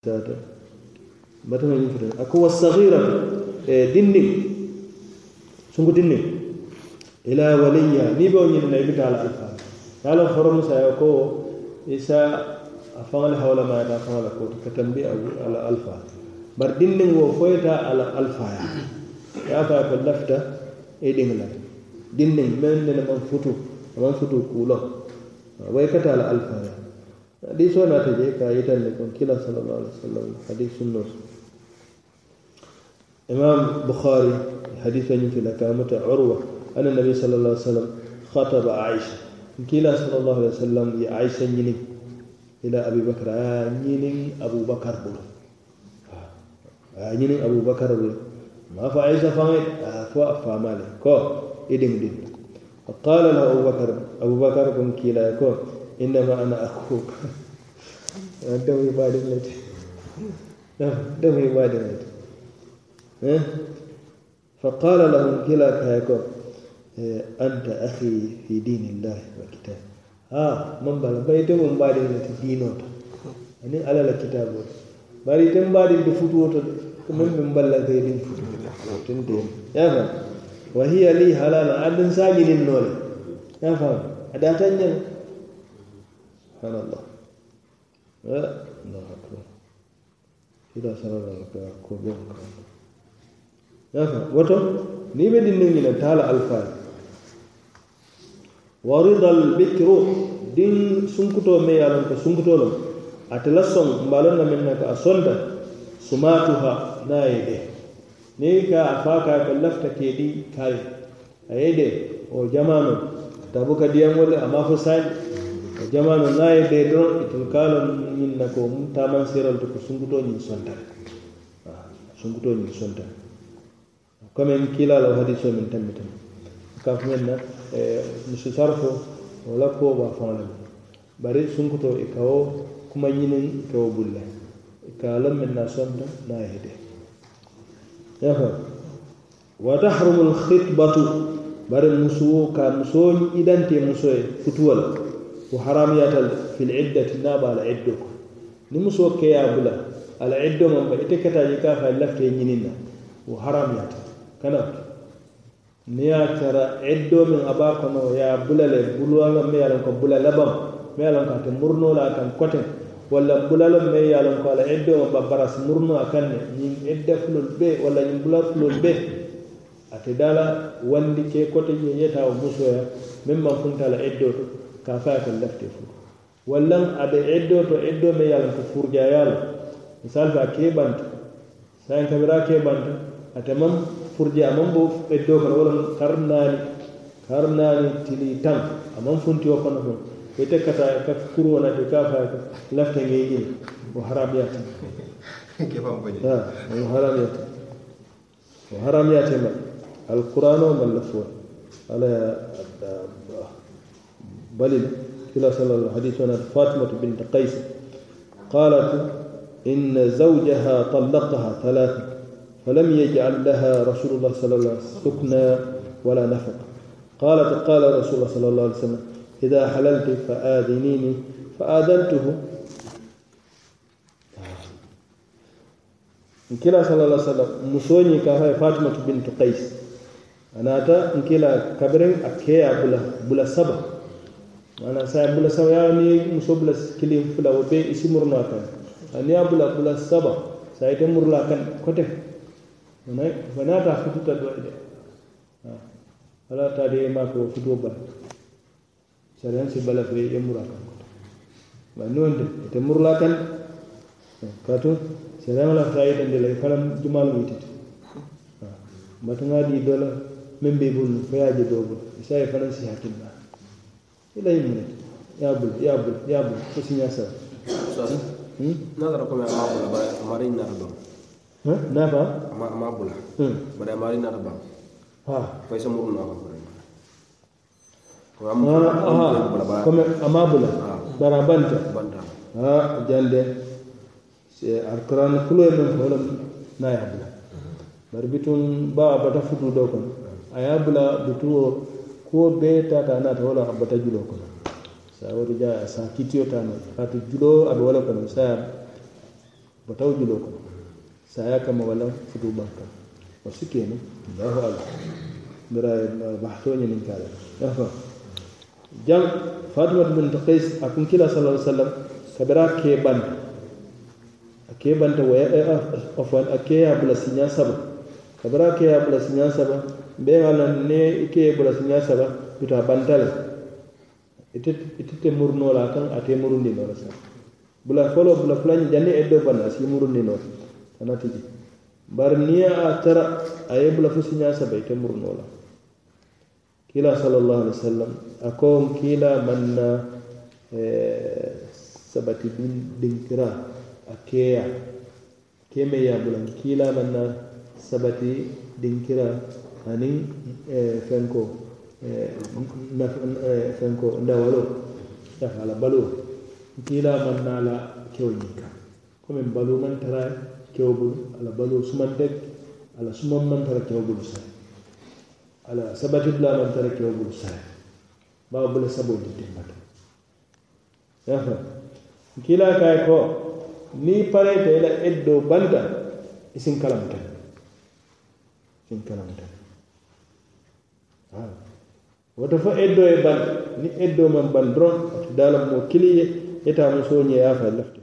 tata batana ɗum fotani a kowa sahiratu e dinni sungu dinni ila waliya ni ɓe o ñinina i bita alaal faa yaalon horo musa ya e ko isa a fangale hawla ma yata e fangala koto katan bi a ala alfa bar dinni wo foyta ala alfa ya ya fa ko lafta e dingla dinni men ne man futu man futu kulo way kata ala alfa ya حديث وانا تجي كايدا لكم كلا صلى الله عليه وسلم حديث النور إمام بخاري حديث في لكامه عروة أن النبي صلى الله عليه وسلم خطب عائشة كلا صلى الله عليه وسلم يا عائشة نيني إلى أبي بكر نيني أبو بكر بولو ابو بكر ɓe ما fa aisha فوا fo كو famale دين قال له ابو بكر ابو بكر كن كلا ko انما انا اكوب دمي بادي نت آه، دمي بادي نت آه، فقال لهم كلا كايكوب آه، انت اخي في دين الله وكتاب ها من بال بيت من بادي نت دينوت اني يعني على الكتاب بادي تم بادي دفوتوت من من بال دين فوتوت تندم يا فهم وهي لي حلال عند ساجين النول يا فهم اداتني subhanallah ya Allah akbar ila sarara ko bon ka ya fa wato ni be din ni na tala alfa waridal bikru din sunkuto me yalan ko sunkuto lo atala son mbalon na ka asonda sumatuha na ni ka afaka ka lafta kedi kai ayede o tabuka diyan wala sai e jamanu naye de ɗo itol e kaalo ñinna ko mum taman seral to ko sungutoñin sontan ah, sungutoñin sontan comme en kiilalo hadis so min tammi tan kaf ñenna e monsieur sarfo o lakkoo ɓa fanlem bari sunkuto e kawo kuma ñini e kawo bulle e kaalon min na sonta naye de yaha wa tahrumul khitbatu bari musuwo ka musoñi idante musoye futuwal ko haramiyatal fil iddati naɓa ala iddo ko ni muso keya bula ala iddo man ba ite ketaji ka fa lafte ñininna ko haramiyata kana ni ya tara iddo min aba kono ya bula le bulwanga me yalan ko bula labam me yalan ko te murno la kan koten walla bulalo me yalan ko ala iddo man ba baras murno akan ne ni idda fulol be walla ni bula fulol be ate dala wandi ke kote je yeta o musoya memman funtala iddo to ka fayata lafte fuu wallan aɓe eddo to eddo me yalan ko furjayala misal fa keɓanta sayan kabira keɓanta atamam furja amam bo eddo kono wala karnani karnani tili tan amam funti o kono fo ɓe tekkata ka kuru wonate ka fayata lafte ngeƴina o haram yata o haram yata o haram yatema alqouran o malla fo ala بل كلا صلى الله عليه وسلم فاطمة بنت قيس قالت إن زوجها طلقها ثلاثة فلم يجعل لها رسول الله صلى الله عليه وسلم سكنا ولا نفقة قالت قال رسول الله صلى الله عليه وسلم إذا حللت فآذنيني فآذنته nkila صلى الله عليه وسلم ñi ka فاطمة بنت قيس qais إن كلا كبرين أكيا بلا بلا سبب wala saya bula ya ni muso bula kilin fula wobe isi murna kan ani ah, ya bula bula saba saya ite murla kan kote wana wala ta ta doa ide wala ta de ma ko kutu ba saran si bala fe ya murla kan kote ba non de ite murla kan ah, kato saran la fa ite de la falam jumal wititi matunga ah, di dola membe bun fe je do isa sai faran si ba إلى يمينك يا بل يا بل يا بل كسم يا سر نظركم يا مابولا مارين نربم ها نافا مابولا بدا مارين نربم ها فايس مورنا comme amabula bara banta ha jande c'est alquran kulo e men holam na yabula hmm. bar bitun ba bata futu do kon hmm. ayabula bitu ko be tata naata wo la a julo juloo kono sa woto ja sa kitiyo tano kaatu julo abe wala kono saya botawo juloo kono saya kama walla futuu baŋ kama wo si wala mira ala mbira bahtoo jam Fatwa bin taqis akun kila sallallahu alaihi wasallam kabira ke ban a ke banta waya afwan a ya bula sinya saba kabira ke ya bula sinya saba beŋa la ne i ke ye borasiña saba bito a banta le itete murunoo la kan, a ah, ate murundi noo la sa bula folo bula jani e eddo bana si murundi noo kana tiji bari niŋ atara a bula fu siña saba ite murunoo la kila salallahu alaihi wasallam, sallam a ko kiila maŋ na eh, sabati dinkira a keya keme ye bula bulaŋ na sabati dinkira hani e, fenko e, e, fenko ndawalo yafala baluo kila man nala kewo ñinka comme balu man tara kewo bulu ala balu suman deg ala suman man tara kewo bulu sa ala sabati bula man tara kewo bulu sa baba bula sabo ditte mbata kila kay ko ni pare te la eddo banta isin kalam tan isin kalam tan Ah. woto fo eddo e ban ni eddo man ban dron ato dalam mo kiliye eta mo soñe yaafa lefte